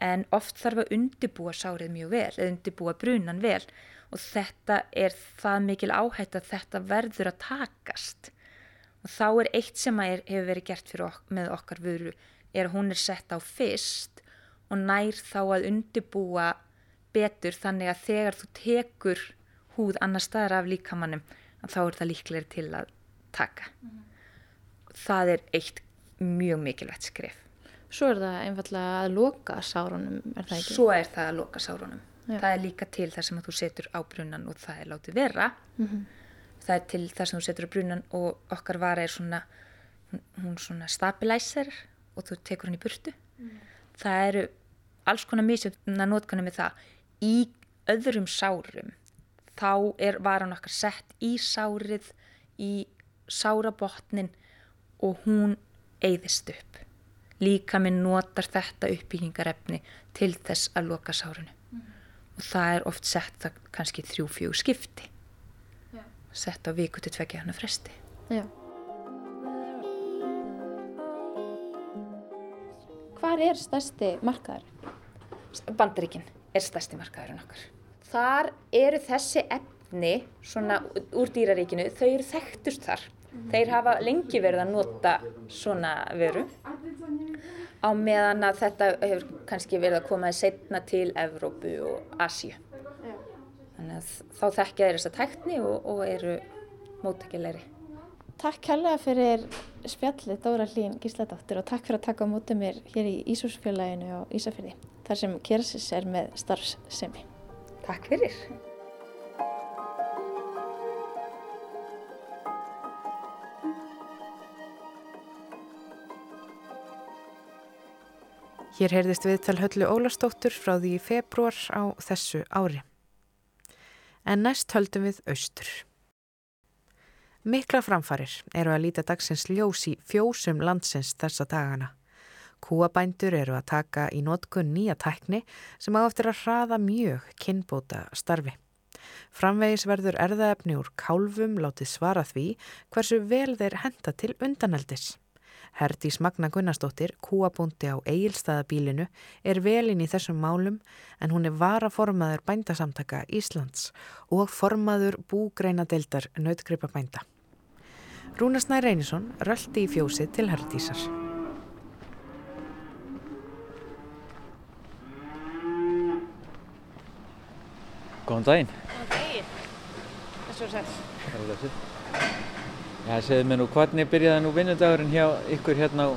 En oft þarf að undibúa sárið mjög vel, eða undibúa brunan vel og þetta er það mikil áhætt að þetta verður að takast. Og þá er eitt sem er, hefur verið gert ok með okkar vöru er að hún er sett á fyrst og nær þá að undibúa betur þannig að þegar þú tekur húð annar staðar af líkamannum þá er það líklegri til að taka. Það er eitt mjög mikilvægt skref. Svo er það einfallega að loka sárunum, er það ekki? Svo er það að loka sárunum. Já. Það er líka til þar sem að þú setur á brunnan og það er látið vera. Það er til þar sem þú setur á brunnan og okkar vara er svona, hún, svona stabilizer og þú tekur hann í burtu. Það eru alls konar misjöfna notkunni með það. Í öðrum sárum þá er varan okkar sett í sárið, í sárabotnin og hún eyðist upp. Líka minn notar þetta uppbyggingarefni til þess að loka sárinu. Og það er oft sett það kannski þrjú, fjögur skipti. Sett á viku til tvekja hana fresti. Já. Hvar er stærsti markaður? Bandaríkin er stærsti markaðurinn okkar. Þar eru þessi efni svona úr dýraríkinu, þau eru þekktust þar. Þeir hafa lengi verið að nota svona veru á meðan að þetta hefur kannski verið að koma setna til Evrópu og Asíu. Þannig að þá þekkja þeir þessa tækni og, og eru móttækilegri. Takk kærlega fyrir spjallið Dóra Hlín Gísladóttir og takk fyrir að taka á mótið mér hér í Ísúsfélaginu á Ísafyrði þar sem Kersis er með starfsemi. Takk fyrir. Hér heyrðist viðtal Höllu Ólastóttur frá því í februar á þessu ári. En næst höldum við austur. Mikla framfarir eru að líta dagsins ljós í fjósum landsins þessa dagana. Kúabændur eru að taka í notkun nýja tækni sem á eftir að hraða mjög kynbóta starfi. Framvegis verður erðaefni úr kálfum látið svara því hversu vel þeir henda til undaneldis. Herdís Magna Gunnarsdóttir, kúabúndi á eigilstaðabílinu, er velin í þessum málum en hún er varaformaður bændasamtaka Íslands og formaður búgreinadeildar nautgripabænda. Rúnarsnæ Reynisson röldi í fjósið til Herdísar. Góðan daginn. Góðan daginn. Þessu er sæl. Það er þessi. Já, segðu mér nú, hvernig byrjaði nú vinnudagurinn hjá ykkur hérna á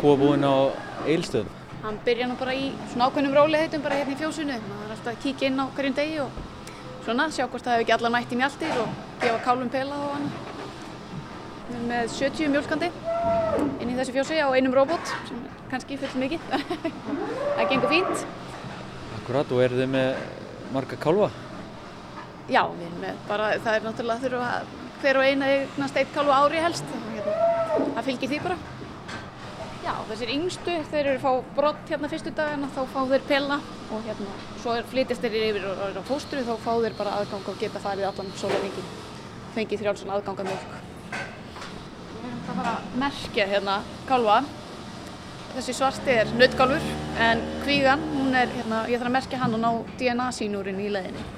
kofbúin á Eilstöðum? Hann byrja nú bara í svona ákveðnum róliðheitum bara hérna í fjósinu. Það er alltaf að kíkja inn á hverjum degi og svona sjá hvort það hefur ekki allar nætt í mjaltir og gefa kálum pela og annað. Við erum með 70 mjölkandi inn í þessu fjósi á einum robot sem kannski full mikið. það gengur fínt. Akkurat, og eru þið með marga kálfa? Já, við erum með bara, það er náttúrulega þurfa að hver og eina eignast eitt kálfu á ári helst. Hérna, það fylgir því bara. Já, þessir yngstu, þeir eru að fá brott hérna fyrstu dagina, þá fá þeir pela og hérna, svo flytist þeir yfir og eru á fóstru, þá fá þeir bara aðgang og geta farið allan sólarvingi, fengið þrjálfsson aðgang að mjölk. Við erum það bara að merkja hérna kálfa. Þessi svarti er nöttgálfur, en kvígan, hún er, hérna, ég þarf að merkja hann og ná DNA sínúrin í leðinni.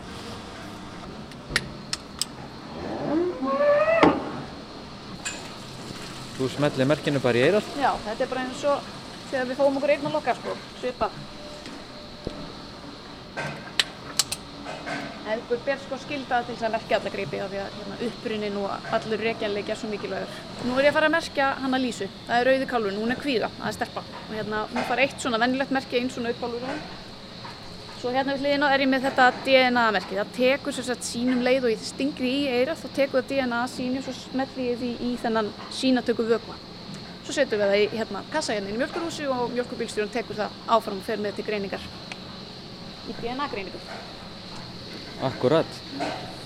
Þú smellir merkinu bara í eirall? Já, þetta er bara eins og þegar við fáum okkur einn að lokka, sko, svipa. Eðgur ber sko skilda til þess að merkja alla greipi af því að hérna, upprunnin og allur reykjanleik er svo mikilvægur. Nú er ég að fara að merkja hana Lísu. Það er auði kálfun, hún er kvíða, það er stelpa. Og hérna, hún far eitt svona vennilegt merki, einn svona auðkálfur hún. Svo hérna við hliðina er ég með þetta DNA-merki. Það tekur sér sett sínum leið og ég stingri í eira, þá tekur það DNA sínu og svo smelli ég því í þennan sínatöku vögva. Svo setjum við það í hérna, kassa hérna í mjölkurhúsi og mjölkurbílstjórun tekur það áfram og fer með til greiningar. Í DNA-greiningu. Akkurat.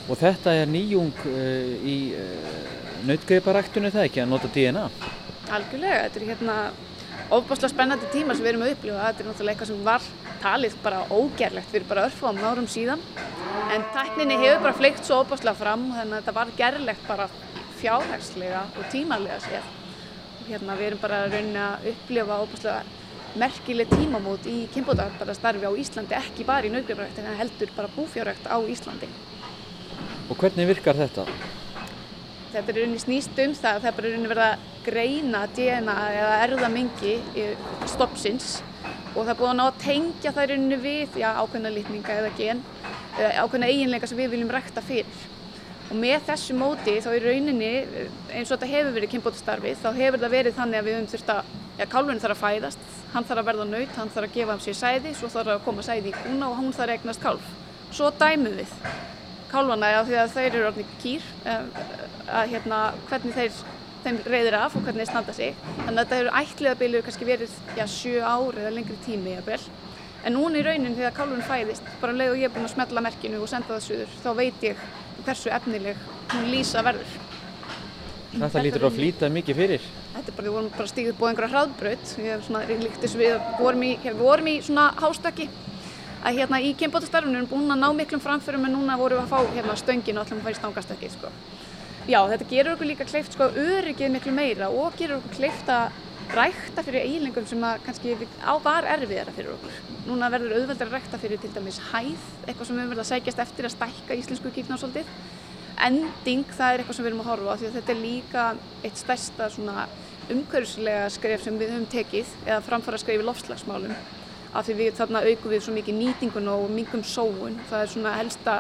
Og þetta er nýjung uh, í uh, nautgreiparæktunni það ekki að nota DNA? Algjörlega, þetta er hérna ofbáslega spennandi tíma sem við erum að upplifa. Þetta er náttúrulega eitthvað sem var talið bara ógerlegt fyrir bara örfum árum síðan. En tækninni hefur bara fleikt svo ofbáslega fram þannig að þetta var gerlegt bara fjárhagslega og tímalega séð. Og hérna við erum bara að raunin að upplifa ofbáslega merkileg tímamót í kynbótabara-starfi á Íslandi, ekki bara í nautgreiparækt en heldur bara búfjárrækt á Íslandi. Og hvernig virkar þetta? Þetta er rauninni snýst um það að það er bara rauninni verið að greina DNA eða erðamengi stoppsins og það er búið að tengja það rauninni við já, ákveðna litninga eða gen eða ákveðna eiginleika sem við viljum rækta fyrir. Og með þessu móti þá í rauninni eins og þetta hefur verið kynbótastarfi þá hefur það verið þannig að við höfum þurft að, já kálfurinn þarf að fæðast, hann þarf að verða naut, hann þarf að gefa um sér sæði, svo þarf að koma sæði í kúna og hún þarf að eignast kálf. Svo dæmum við kálfana eða því að þeir eru orðin kýr að hérna hvernig þeir þeim reyðir af og hvernig þeir standa sig. Þannig að þetta eru ætliðabilið kannski verið já, sjö ár eða lengri tími jafnvel. En núna í raunin þegar kálfurinn fæðist, bara leið og ég er búin að smetla merkinu og senda það suður, þá veit ég hversu efnileg hún lýsa verður. Þetta lítur að flýta mikið fyrir. Þetta er bara, við vorum bara stíðið búið einhverja. Ég hef svona við, við vorum í, við vorum í svona hástökki að hérna í kynbótastarfinu erum búin að ná miklum framförum en núna vorum við að fá hérna stöngin og ætlum að fara í stangastökki sko. Já, þetta gerur okkur líka kleift sko öryggið miklu meira og gerur okkur kleift að rækta fyrir eiginlengum sem að kannski á var erfiðara fyrir okkur. Núna verður auðveldar að rækta fyrir til dæmis hæð, eitthvað sem við verðum að sækjast eftir að stækka íslensku kýrna svolítið. Ending, það er eitthvað sem við erum að horfa á því að þetta er líka eitt stærsta svona umhverfislega skref sem við höfum tekið eða framfara skref í lofslagsmálum af því við þarna aukum við svo mikið nýtingun og mingum sóun. Það er svona helsta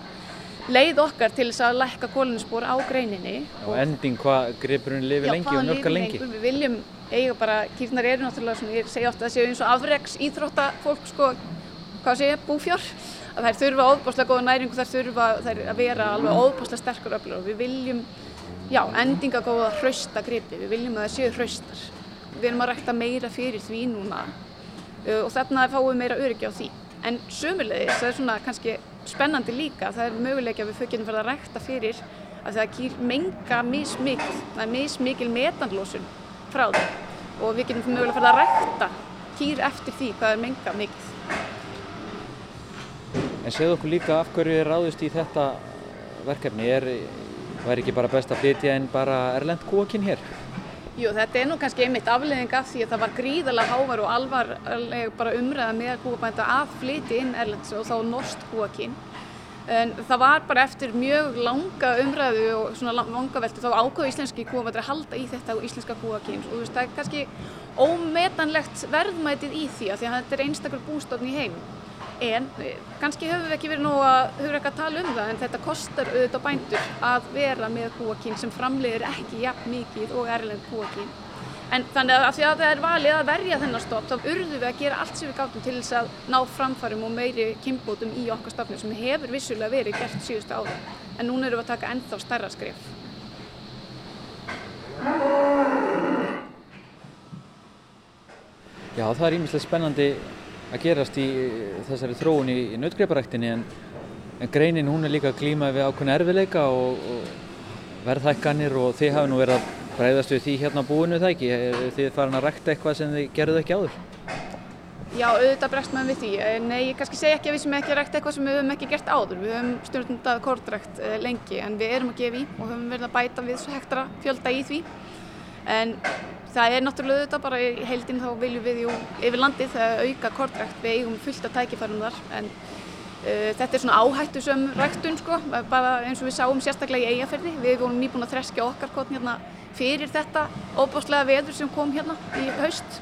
leið okkar til þess að lækka kóluninspor á greininni. Og ending hvað gripurinn lifi lengi og mjölka lengi? Við viljum eiga bara, kýrnar eru náttúrulega svona, ég segja ofta að það séu eins og afreiks íþróttafólk sko, hvað sé, búfjár. Að þær þurfa óbáslega góða næringu, þær þurfa þær að vera alveg óbáslega sterkur öflur og við viljum, já, endinga góða hrausta gripi, við viljum að það séu hraustar. Við erum að rækta meira fyrir því núna og þarna fáum við meira öryggi á því. En sömulegis, það er svona kannski spennandi líka, það er möguleik að við getum farið að rækta fyrir að það kýr menga mismikil, það er mismikil metanlósun frá þeim og við getum mögulega farið að rækta kýr eftir því hvað er menga mikil. En segðu okkur líka af hverju er ráðist í þetta verkefni, er, væri ekki bara best að flytja inn bara erlend kúakinn hér? Jú, þetta er nú kannski einmitt afleðing af því að það var gríðalega hávar og alvarleg bara umræða með kúabænda að flyti inn erlends og þá norst kúakinn. En það var bara eftir mjög langa umræðu og svona langa veldu þá ákvaðu íslenski kúavættir að halda í þetta og íslenska kúakyn og þú veist það er kannski ómetanlegt verðmætið í því að því að þetta er einstaklega bústofn í heim. En eh, kannski höfum við ekki verið nú að höfum ekki að tala um það en þetta kostar auðvitað bændur að vera með kúakyn sem framleiðir ekki jafn mikið og erlend kúakyn. En þannig að því að það er valið að verja þennan stopp þá urðum við að gera allt sem við gáttum til þess að ná framfærum og meiri kynbótum í okkar stofnum sem hefur vissulega verið gert síðustu áður. En núna erum við að taka ennþá stærra skref. Já, það er ímislega spennandi að gerast í þessari þróun í, í nautgreiparæktinni en, en greinin hún er líka glíma við ákveðin erfileika og, og verðhækkanir og þið hafi nú verið að bregðast við því hérna búinu það ekki? Þið farin að rækta eitthvað sem þið gerðu ekki áður? Já, auðvitað bregst maður við því. Nei, ég kannski segja ekki að við sem ekki rækta eitthvað sem við höfum ekki gert áður. Við höfum stjórnundað kortrækt lengi en við erum að gefa í og höfum verið að bæta við svo hektra fjölda í því. En það er náttúrulega auðvitað bara í heildin þá viljum við jú yfir landið þegar auka kortrækt. Við eigum fullt af tækifærum þar en Uh, þetta er svona áhættu sem ræktun sko, bara eins og við sáum sérstaklega í eigafærði. Við vorum nýbúin að þreskja okkar kotn hérna fyrir þetta óbáslega veður sem kom hérna í haust.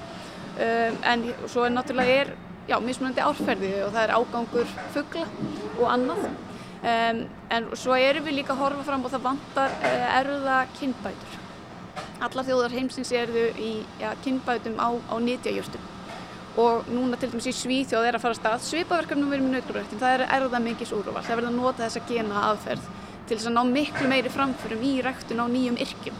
Uh, en svo er náttúrulega er, já, mismunandi árferði og það er ágangur fuggla og annað. Um, en svo erum við líka að horfa fram og það vantar uh, erða kynbætur. Alla þjóðar heimsins eru í ja, kynbætum á, á nýtjajúrstum og núna til dæmis í Svíþjóð er að fara að stað svipaverkefnum við erum í nautgróðræktin, það er erða mikils úrval, það verður að nota þessa gena aðferð til þess að ná miklu meiri framförum í ræktun á nýjum yrkjum.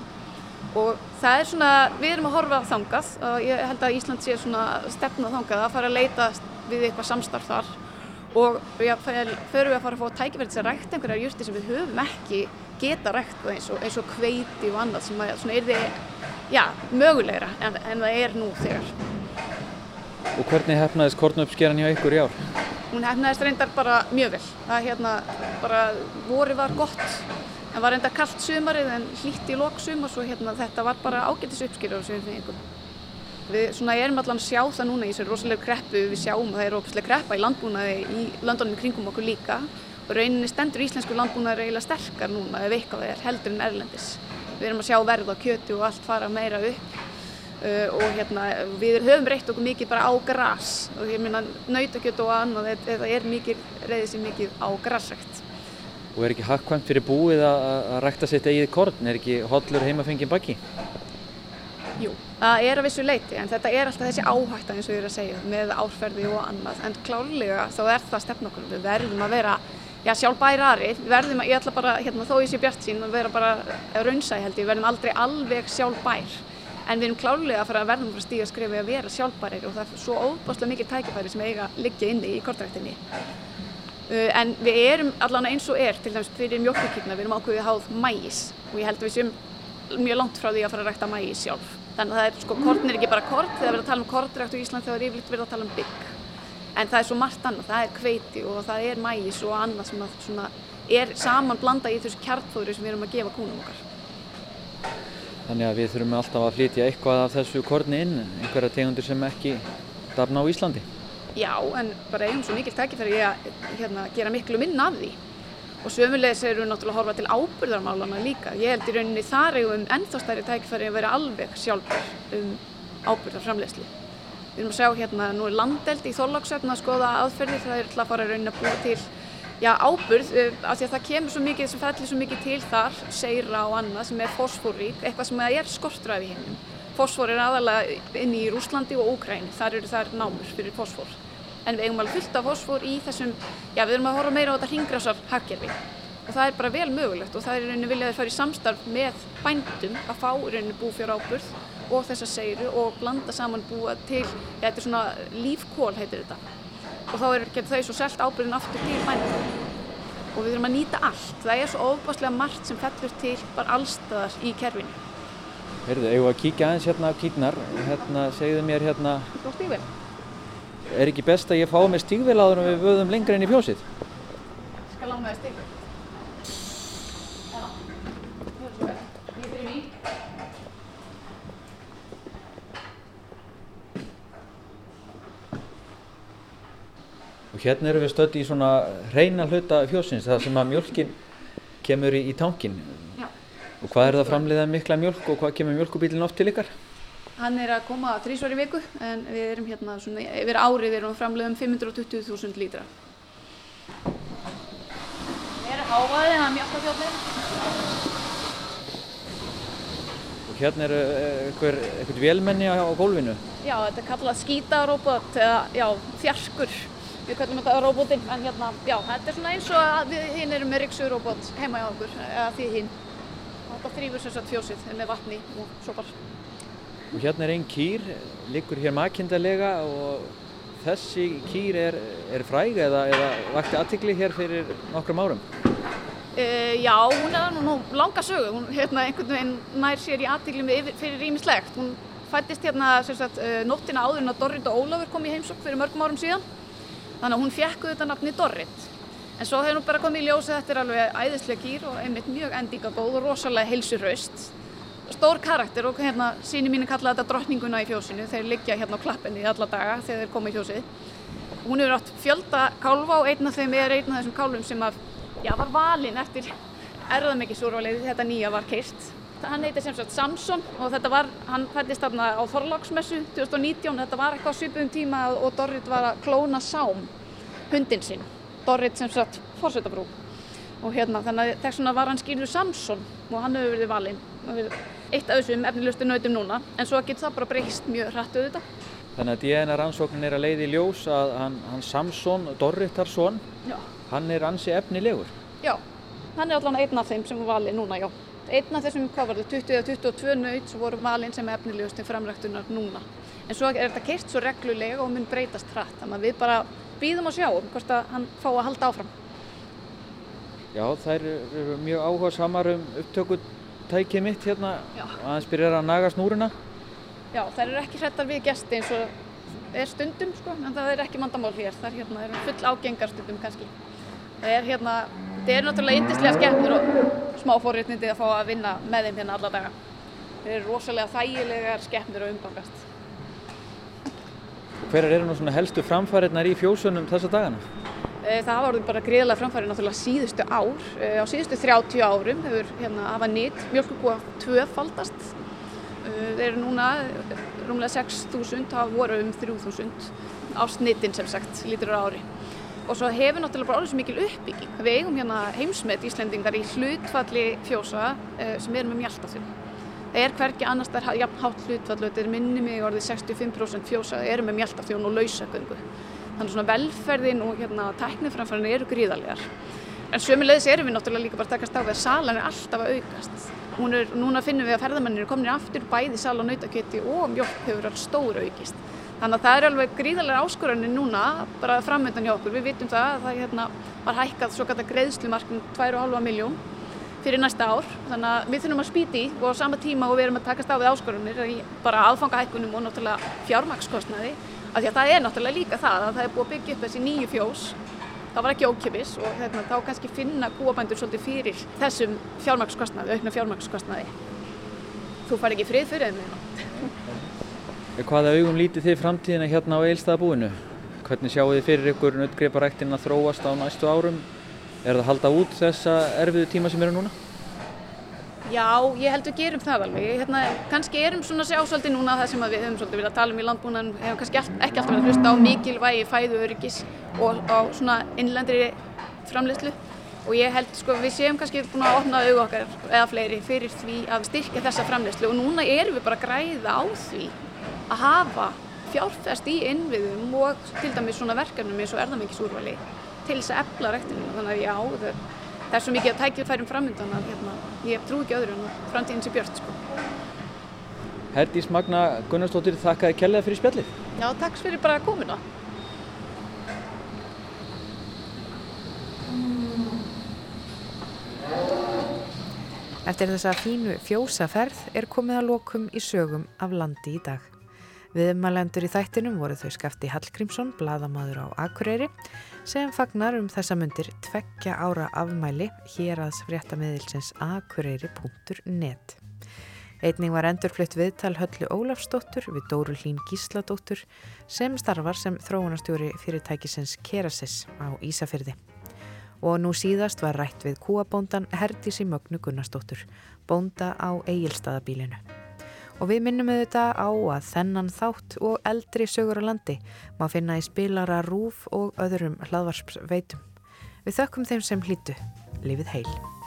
Og það er svona, við erum að horfa þangað og ég held að Ísland sé svona stefna þangað að fara að leita við eitthvað samstarf þar. Og já, förum við að fara að fá tækifæri til að rækta einhverjar júrti sem við höfum ekki geta rækt eins og, eins og kveiti og annað sem að, svona, er þið, mögulegra en, en það er nú þegar. Og hvernig hefnaðist kornuppskeran hjá ykkur í ár? Hún hefnaðist reyndar bara mjög vel. Það hérna bara voru var gott. Það var reyndar kallt sumarið en hlýtt í lok sumar svo hérna þetta var bara ágættis uppskýrur á sem við fengum. Við svona erum allan að sjá það núna í þessu rosalega kreppu. Við sjáum að það er rosalega kreppa í landbúnaði í landunum kringum okkur líka. Og rauninni stendur íslensku landbúnaði eiginlega sterkar núna ef eitthvað er heldur en erlendis. Við erum að sjá verð á kjötu og allt fara meira upp Uh, og hérna við höfum reytt okkur mikið bara á græs og ég minna nautakjöt og annað þetta er mikið, reyðið sér mikið á græsrækt. Og er ekki hakkvæmt fyrir búið að, rækta sitt eigið korn? Er ekki hollur heimafengið baki? Jú, það er að vissu leiti en þetta er alltaf þessi áhætta eins og ég er að segja með árferði og annað en klárlega þá er það stefn okkur við verðum að vera já, sjálfbærari, við verðum að, ég ætla bara hérna, þó ég sé bjart sín að vera bara raunsæ held ég, verðum aldrei alveg sjálfbær en við erum klálega að fara að verðum frá stíga skrifi að vera sjálfbærir og það er svo óbáslega mikið tækifæri sem eiga að liggja inni í kortræktinni. Uh, en við erum allavega eins og er, til dæmis fyrir mjölkukýrna, við erum ákveðið háð mægis og ég held að við séum mjög langt frá því að fara að rækta mægis sjálf. Þannig að það er sko, kortin er ekki bara kort, þegar við erum að tala um kortrækt og Ísland þegar við erum yfirleitt verið að tala um bygg. En það er svo margt annað, það er kveiti og það er mægis og annað sem að, er saman blanda í þessu kjartfóðri sem við erum að gefa kúnum okkar. Þannig að við þurfum alltaf að flytja eitthvað af þessu korni inn, einhverja tegundir sem ekki dafna á Íslandi. Já, en bara eigum svo mikil tækifæri að hérna, gera miklu minna af því. Og sömulegis eru við náttúrulega að horfa til ábyrðarmálana líka. Ég held í rauninni þar eigum ennþá stærri tækifæri að vera alveg sjálfur um ábyrðarframlegsli. Við erum að sjá hérna, nú er landeld í þóllagsöfn að skoða aðferðir, það er alltaf að fara að rauninni að búa til já, áburð af því að það kemur svo mikið sem fellir svo mikið til þar, seira og annað sem er fósfórík, eitthvað sem er skortur af í hennum. Fósfór er aðalega inn í Rúslandi og Úkræni, þar eru þær námur fyrir fósfór. En við eigum alveg fullt af fósfór í þessum, já við erum að horfa meira á þetta hringrásar hagkerfi og það er bara vel mögulegt og það er í rauninu viljaðið að fara í samstarf með bændum að fá í rauninu búfjár áburð og þessa seiru og blanda saman búa til, já þetta er svona lífkól heitir þetta. Og þá getur þau svo selt ábyrðin aftur til bænum og við þurfum að nýta allt. Það er svo ofbáslega margt sem fellur til bara allstaðar í kerfinu. Heyrðu, eigum við að kíkja aðeins hérna á kíknar hérna, segðu mér hérna er ekki best að ég fá með stígvel áður en við vöðum lengra inn í fjósið? Skal lána þig stígvel Og hérna erum við stödd í svona reyna hluta fjósins, það sem að mjölkin kemur í, í tankin. Já. Og hvað er það framleiðað mikla mjölk og hvað kemur mjölkubílinn oft til ykkar? Hann er að koma þrísvar í viku en við erum hérna svona, yfir árið erum við framlega um 520.000 lítra. Við erum hávaðið, það er mjölkafjóðnir. Og hérna eru einhver, einhver vélmenni á, á gólfinu. Já, þetta er kallað skítarobot eða já, fjarskur. Við kallum þetta robotinn, en hérna, já, þetta er svona eins og að við hinn erum með riksurobot heima hjá okkur, eða því hinn. Þetta þrýfur sem sagt fjósið með vatni og sopar. Og hérna er einn kýr, liggur hér makindalega og þessi kýr er, er fræg eða, eða vakti aðtikli hér fyrir nokkrum árum. Uh, já, hún er nú, nú langa sögu, hún hérna einhvern veginn nær sér í aðtíkli með fyrir rýmislegt. Hún fættist hérna sagt, uh, nóttina áður en að Dorrit og Ólafur kom í heimsók fyrir mörgum árum síðan. Þannig að hún fekk þetta nafni Dorrit. En svo hefur hún bara komið í ljósið þetta er alveg æðislega kýr og einmitt mjög endingagóð og rosalega heilsurhaust. Stór karakter og hérna síni mínu kalla þetta drottninguna í fjósinu. Þeir liggja hérna á klappinni alla daga þegar þeir koma í fjósið. Hún hefur átt fjölda kálfa og einn af þeim er einn af þessum kálfum sem að, já, var valinn eftir erðamikisúrvalið þetta nýja var keirt. Hann heitir sem sagt Samson og þetta var, hann fættist þarna á Þorláksmessu 2019. Þetta var eitthvað svipum tíma og Dorrit var að klóna Sám, hundin sinn. Dorrit sem sagt fórsetabrú. Og hérna þannig að þess vegna var hann skýrður Samson og hann hefur verið valinn. Eitt af þessum efnilegustu nautum núna en svo getur það bara breyst mjög hrættu auðvitað. Þannig að DNA rannsóknin er að leiði í ljós að hann, hann Samson, Dorritarsson, hann er ansi efnilegur. Já, hann er allavega einn af þeim sem var valinn núna, já. Einn af þessum, hvað var það, 20 eða 22 naut sem voru valinn sem efnilegust til framræktunar núna. En svo er þetta keirt svo reglulega og mun breytast hrætt. Þannig að við bara býðum og sjáum hvort að hann fá að halda áfram. Já, þær eru mjög áhuga samar um upptökutækið mitt hérna aðeins byrjar að naga snúruna. Já, þær eru ekki hrettar við gesti eins og er stundum, sko, en það er ekki mandamál hér. Það er hérna, er full ágengar stundum kannski. Það er hérna, þetta er náttúrulega yndislega skemmtur og smá fórréttnindi að fá að vinna með þeim hérna alla daga. Þeir eru rosalega þægilegar skemmtur að umgangast. Hverjar eru nú svona helstu framfæriðnar í fjósunum þessa dagana? Eh, Það orðið bara greiðlega framfæri náttúrulega síðustu ár. Eh, Á síðustu 30 árum hefur hérna hafa nýtt mjölkubúa tvöfaldast. Eh, Þeir eru núna rúmlega 6.000, það voru um 3.000 á snittin sem sagt, lítur á ári. Og svo hefur náttúrulega bara orðið svo mikil uppbygging. Við eigum hérna heimsmet Íslendingar í hlutfalli fjósa eh, sem er með mjöltafjörn. Það er hvergi annars þar jafn hátt hlutfall, þetta er minni mig orðið 65% fjósa eru með mjöltafjörn og lausagöngu. Þannig svona velferðin og hérna tækniframfærin eru gríðarlegar. En sömulegðis erum við náttúrulega líka bara að takast á við að salan er alltaf að aukast. Er, núna finnum við að ferðamennir eru komin aftur bæði sal og nautakjöti og mjölk hefur alveg aukist. Þannig að það er alveg gríðarlega áskoranir núna bara framöndan hjá okkur. Við vitum það að það hérna, var hækkað svo gata greiðslumarkn 2,5 miljón fyrir næsta ár. Þannig að við þurfum að spýti og á sama tíma og við erum að takast á við áskoranir bara aðfangahækkunum og náttúrulega fjármagnskostnaði. Af því að það er náttúrulega líka það að það er búið að byggja upp þessi nýju fjós. Það var ekki ókipis og hérna, þá kannski finna kúabændur svolítið fyrir þessum fjármagnskostnaði, aukna fjármagnskostnaði. Þú far ekki frið fyrir þeim. Hvaða augum lítið þið framtíðina hérna á eilstaðabúinu? Hvernig sjáu þið fyrir ykkur nautgreiparæktin að þróast á næstu árum? Er það að halda út þessa erfiðu tíma sem eru núna? Já, ég held við gerum það alveg. Hérna, kannski erum svona að sjá svolítið núna það sem að við höfum svolítið viljað tala um í landbúnan, hefum kannski all, ekki alltaf verið að hlusta á mikilvægi fæðu öryggis og á svona innlendri framleiðslu og ég held sko við séum kannski búin að opna augu okkar eða fleiri fyrir því að styrkja þessa framleiðslu og núna erum við bara að græða á því að hafa fjárfest í innviðum og til dæmis svona verkefnum eins og erðamikisúrvali til þess að efla rektinina þannig að já, það, það er svo mikið að tækja færum framöndan að hérna, ég trú ekki öðru en að framtíðin sé björt sko. Herdís Magna Gunnarsdóttir þakkaði kjærlega fyrir spjallið. Já, takk fyrir bara komuna. Eftir þessa fínu fjósaferð er komið að lokum í sögum af landi í dag. Viðmælendur í þættinum voru þau skafti Hallgrímsson, bladamadur á Akureyri, sem fagnar um þessa myndir tveggja ára afmæli hér aðs fréttamiðilsins akureyri.net. Einning var endurflutt viðtal Höllu Ólafsdóttur við Dóru Hlín Gísladóttur sem starfar sem þróunastjóri fyrirtækisins Kerasis á Ísafyrði. Og nú síðast var rætt við kúabóndan Herdísi Mögnu Gunnarsdóttur, bónda á Egilstaðabílinu. Og við minnum auðvitað á að þennan þátt og eldri sögur á landi má finna í spilara rúf og öðrum hlaðvarpsveitum. Við þökkum þeim sem hlýtu. Lifið heil.